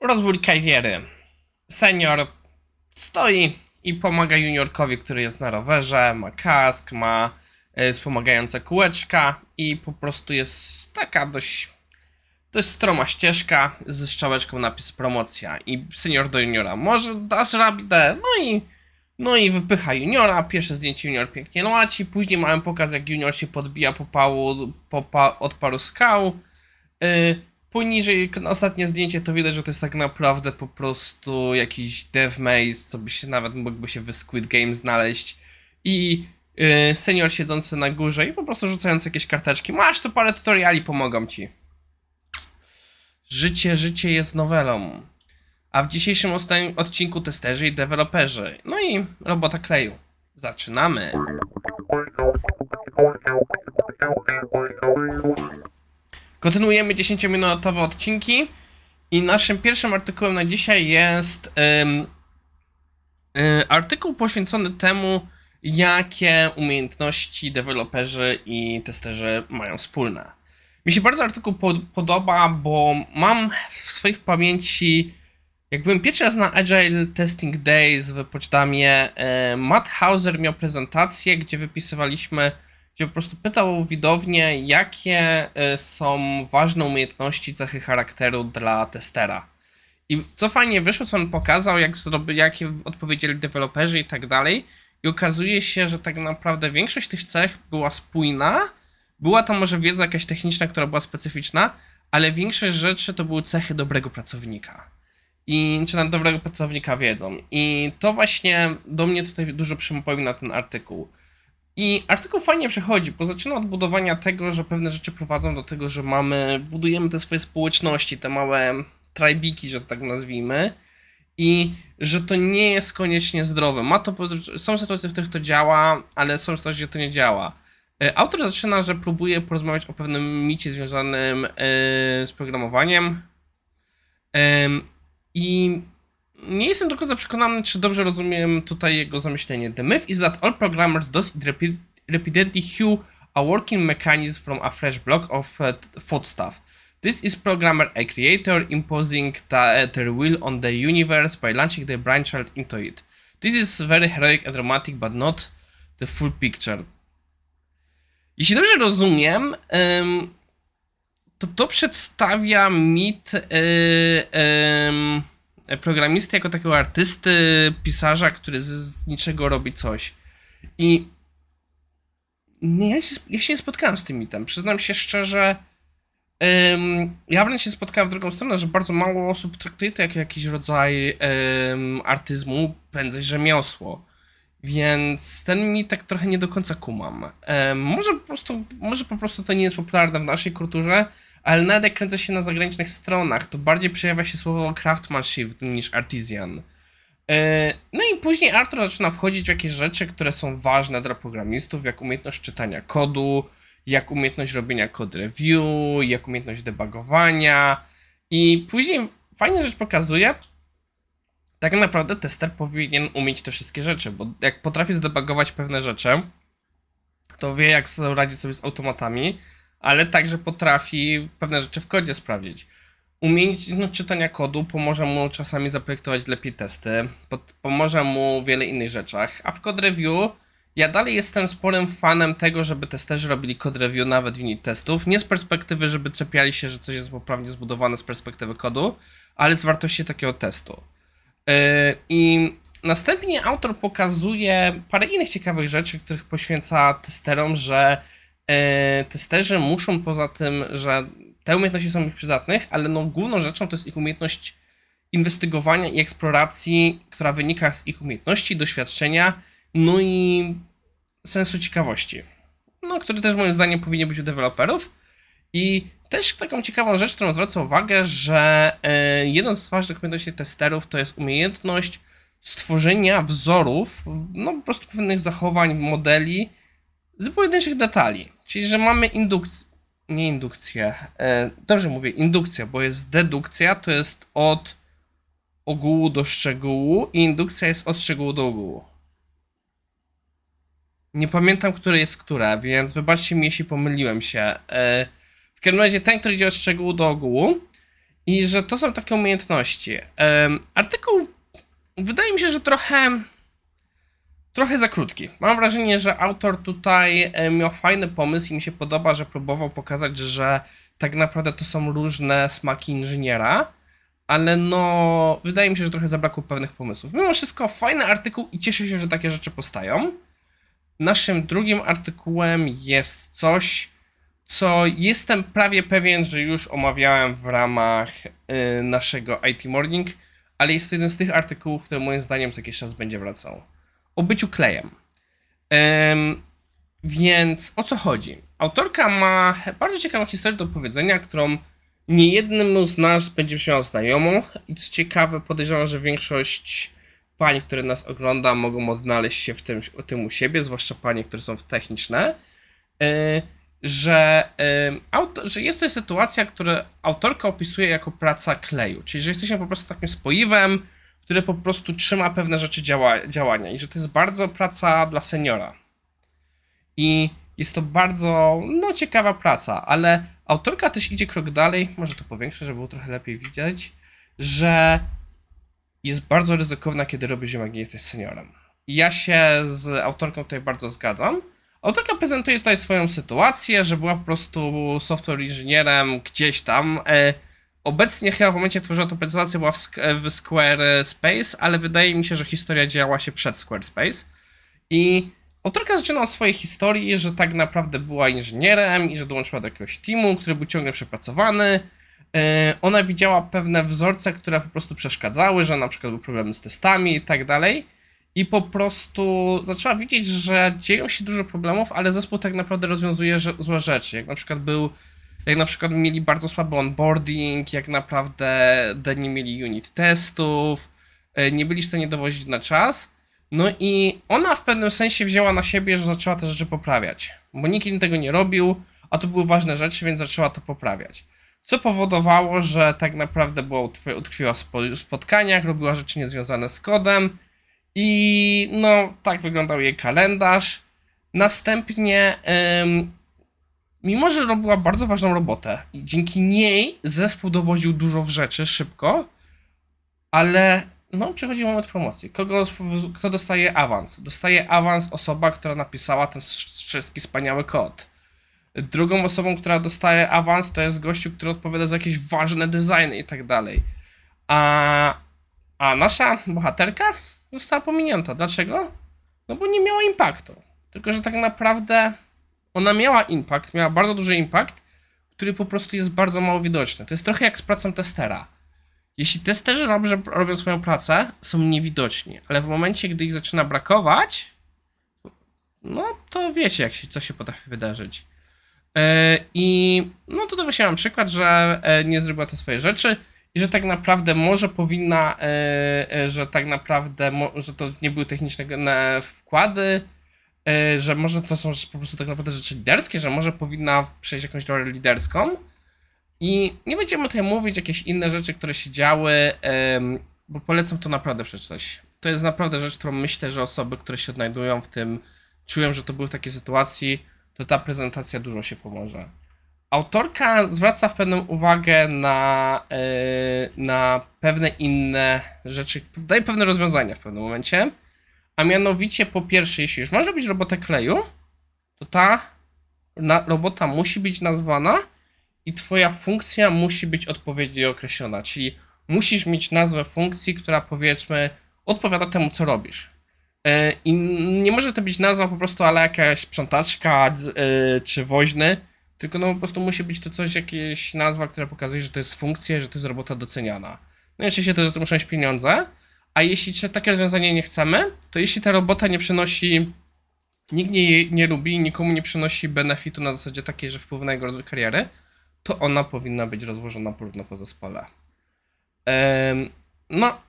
Rozwój kariery. Senior stoi i pomaga juniorkowi, który jest na rowerze, ma kask, ma y, wspomagające kółeczka i po prostu jest taka dość, dość stroma ścieżka z strzałeczką napis promocja i senior do juniora. Może dasz radę, no i no i wypycha juniora, pierwsze zdjęcie junior pięknie leci, później mamy pokaz jak junior się podbija po pału po pa, od paru skał. Yy, poniżej ostatnie zdjęcie to widać, że to jest tak naprawdę po prostu jakiś dev co by się nawet mógłby się w Squid Game znaleźć. I yy, senior siedzący na górze i po prostu rzucający jakieś karteczki. Masz tu parę tutoriali, pomogą ci. Życie, życie jest nowelą. A w dzisiejszym odcinku testerzy i deweloperzy. No i robota kleju. Zaczynamy. Kontynuujemy 10-minutowe odcinki i naszym pierwszym artykułem na dzisiaj jest um, artykuł poświęcony temu, jakie umiejętności deweloperzy i testerzy mają wspólne. Mi się bardzo artykuł podoba, bo mam w swoich pamięci jak byłem pierwszy raz na Agile Testing Days w Pocztamie, e, Matt Hauser miał prezentację, gdzie wypisywaliśmy, gdzie po prostu pytał widownię, jakie e, są ważne umiejętności, cechy charakteru dla testera. I co fajnie wyszło, co on pokazał, jak zrobi, jakie odpowiedzieli deweloperzy i tak dalej. I okazuje się, że tak naprawdę większość tych cech była spójna. Była tam może wiedza jakaś techniczna, która była specyficzna, ale większość rzeczy to były cechy dobrego pracownika i czy na dobrego pracownika wiedzą. I to właśnie do mnie tutaj dużo przypomina ten artykuł. I artykuł fajnie przechodzi, bo zaczyna od budowania tego, że pewne rzeczy prowadzą do tego, że mamy, budujemy te swoje społeczności, te małe trajbiki, że tak nazwijmy, i że to nie jest koniecznie zdrowe. Ma to, są sytuacje, w których to działa, ale są sytuacje, gdzie to nie działa. E, autor zaczyna, że próbuje porozmawiać o pewnym micie związanym e, z programowaniem. I nie jestem do końca przekonany, czy dobrze rozumiem tutaj jego zamyślenie. The myth is that all programmers does it repeatedly hew a working mechanism from a fresh block of uh, foodstuff. This is programmer a creator imposing the, their will on the universe by launching their brainchild into it. This is very heroic and dramatic, but not the full picture. Jeśli dobrze rozumiem, um, to to przedstawia mit yy, yy, programisty jako takiego artysty, pisarza, który z, z niczego robi coś. I nie, ja, się, ja się nie spotkałem z tym mitem. Przyznam się szczerze, yy, ja wręcz się spotkałem w drugą stronę, że bardzo mało osób traktuje to jako jakiś rodzaj artyzmu, prędzej rzemiosło. Więc ten mi tak trochę nie do końca kumam. może, po prostu, może po prostu to nie jest popularne w naszej kulturze, ale nawet jak kręcę się na zagranicznych stronach, to bardziej przejawia się słowo craftsmanship niż artisan. E, no i później Arthur zaczyna wchodzić w jakieś rzeczy, które są ważne dla programistów, jak umiejętność czytania kodu, jak umiejętność robienia code review, jak umiejętność debugowania i później fajnie rzecz pokazuje, tak naprawdę tester powinien umieć te wszystkie rzeczy, bo jak potrafi zdebugować pewne rzeczy, to wie jak radzić sobie z automatami, ale także potrafi pewne rzeczy w kodzie sprawdzić. Umiejętność czytania kodu pomoże mu czasami zaprojektować lepiej testy, pomoże mu w wiele innych rzeczach, a w code review ja dalej jestem sporym fanem tego, żeby testerzy robili code review nawet unit testów, nie z perspektywy, żeby czepiali się, że coś jest poprawnie zbudowane z perspektywy kodu, ale z wartości takiego testu. Yy, I następnie autor pokazuje parę innych ciekawych rzeczy, których poświęca testerom, że testerzy muszą poza tym, że te umiejętności są ich przydatnych, ale no główną rzeczą to jest ich umiejętność inwestygowania i eksploracji, która wynika z ich umiejętności, doświadczenia, no i sensu ciekawości. No, który też moim zdaniem powinien być u deweloperów. I też taką ciekawą rzecz, którą zwraca uwagę, że e, jedną z ważnych umiejętności testerów to jest umiejętność stworzenia wzorów, no po prostu pewnych zachowań, modeli z pojedynczych detali. Czyli, że mamy indukcję, nie indukcję, e, dobrze mówię, indukcja, bo jest dedukcja, to jest od ogółu do szczegółu i indukcja jest od szczegółu do ogółu. Nie pamiętam, które jest które, więc wybaczcie mi, jeśli pomyliłem się. E, w każdym razie ten, który idzie od szczegółu do ogółu I że to są takie umiejętności. Um, artykuł wydaje mi się, że trochę trochę za krótki. Mam wrażenie, że autor tutaj miał fajny pomysł i mi się podoba, że próbował pokazać, że tak naprawdę to są różne smaki inżyniera, ale no wydaje mi się, że trochę zabrakło pewnych pomysłów. Mimo wszystko fajny artykuł i cieszę się, że takie rzeczy powstają. Naszym drugim artykułem jest coś, co jestem prawie pewien, że już omawiałem w ramach y, naszego IT Morning, ale jest to jeden z tych artykułów, który moim zdaniem co jakiś czas będzie wracał. O byciu klejem. Ym, więc o co chodzi? Autorka ma bardzo ciekawą historię do powiedzenia, którą nie jednym z nas będzie miał znajomą i co ciekawe podejrzewam, że większość pań, które nas ogląda mogą odnaleźć się w tym, w tym u siebie, zwłaszcza panie, które są techniczne. Yy, że, auto, że jest to sytuacja, którą autorka opisuje jako praca kleju, czyli że jesteśmy po prostu takim spoiwem, które po prostu trzyma pewne rzeczy działa, działania i że to jest bardzo praca dla seniora. I jest to bardzo, no, ciekawa praca, ale autorka też idzie krok dalej, może to powiększę, żeby było trochę lepiej widać, że jest bardzo ryzykowna, kiedy robisz ją, jak nie jesteś seniorem. I ja się z autorką tutaj bardzo zgadzam, Autorka prezentuje tutaj swoją sytuację, że była po prostu software inżynierem gdzieś tam. E, obecnie chyba w momencie, jak tworzyła tę prezentację, była w, w Squarespace, ale wydaje mi się, że historia działa się przed Squarespace. I autorka zaczyna od swojej historii, że tak naprawdę była inżynierem i że dołączyła do jakiegoś teamu, który był ciągle przepracowany. E, ona widziała pewne wzorce, które po prostu przeszkadzały, że na przykład były problemy z testami i tak dalej i po prostu zaczęła widzieć, że dzieją się dużo problemów, ale zespół tak naprawdę rozwiązuje złe rzeczy. Jak na przykład był, jak na przykład mieli bardzo słaby onboarding, jak naprawdę nie mieli unit testów, e, nie byli w stanie dowozić na czas. No i ona w pewnym sensie wzięła na siebie, że zaczęła te rzeczy poprawiać, bo nikt tego nie robił, a to były ważne rzeczy, więc zaczęła to poprawiać. Co powodowało, że tak naprawdę była utkwiła w spotkaniach, robiła rzeczy niezwiązane z kodem, i no, tak wyglądał jej kalendarz. Następnie, mimo że robiła bardzo ważną robotę, i dzięki niej zespół dowoził dużo w rzeczy szybko, ale no, przychodzi moment promocji. Kogo, kto dostaje awans? Dostaje awans osoba, która napisała ten wszystki wspaniały kod. Drugą osobą, która dostaje awans, to jest gościu, który odpowiada za jakieś ważne designy i tak dalej. A, a nasza bohaterka została pominięta. Dlaczego? No bo nie miała impaktu. Tylko, że tak naprawdę ona miała impact, miała bardzo duży impact, który po prostu jest bardzo mało widoczny. To jest trochę jak z pracą testera. Jeśli testerzy robią, robią swoją pracę, są niewidoczni, ale w momencie, gdy ich zaczyna brakować, no to wiecie, jak się, co się potrafi wydarzyć. Yy, I no to właśnie mam przykład, że e, nie zrobiła te swoje rzeczy i że tak naprawdę może powinna, e, e, że tak naprawdę, że to nie były techniczne wkłady, e, że może to są po prostu tak naprawdę rzeczy liderskie, że może powinna przejść jakąś rolę liderską. I nie będziemy tutaj mówić jakieś inne rzeczy, które się działy, bo polecam to naprawdę przeczytać. To jest naprawdę rzecz, którą myślę, że osoby, które się odnajdują w tym, czują, że to były w takiej sytuacji, to ta prezentacja dużo się pomoże. Autorka zwraca w pewną uwagę na, yy, na pewne inne rzeczy, daje pewne rozwiązania w pewnym momencie. A mianowicie, po pierwsze, jeśli już masz robić robotę kleju, to ta robota musi być nazwana i Twoja funkcja musi być odpowiednio określona. Czyli musisz mieć nazwę funkcji, która powiedzmy odpowiada temu, co robisz. Yy, I nie może to być nazwa po prostu, ale jakaś sprzątaczka yy, czy woźny tylko no po prostu musi być to coś, jakieś nazwa, która pokazuje, że to jest funkcja, że to jest robota doceniana. No i oczywiście też, że to muszą być pieniądze, a jeśli takie rozwiązanie nie chcemy, to jeśli ta robota nie przynosi, nikt jej nie lubi, nikomu nie przynosi benefitu na zasadzie takiej, że wpływa na jego rozwój kariery, to ona powinna być rozłożona porówno po zespole. no,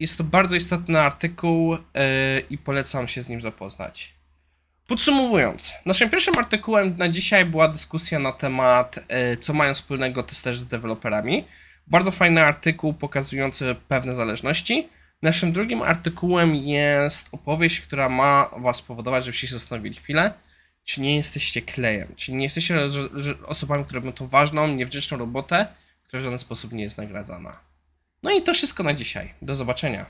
jest to bardzo istotny artykuł yy, i polecam się z nim zapoznać. Podsumowując, naszym pierwszym artykułem na dzisiaj była dyskusja na temat, e, co mają wspólnego testerzy z deweloperami. Bardzo fajny artykuł pokazujący pewne zależności. Naszym drugim artykułem jest opowieść, która ma Was spowodować, żebyście się zastanowili chwilę, czy nie jesteście klejem, czy nie jesteście osobami, które robią tą ważną, niewdzięczną robotę, która w żaden sposób nie jest nagradzana. No i to wszystko na dzisiaj. Do zobaczenia.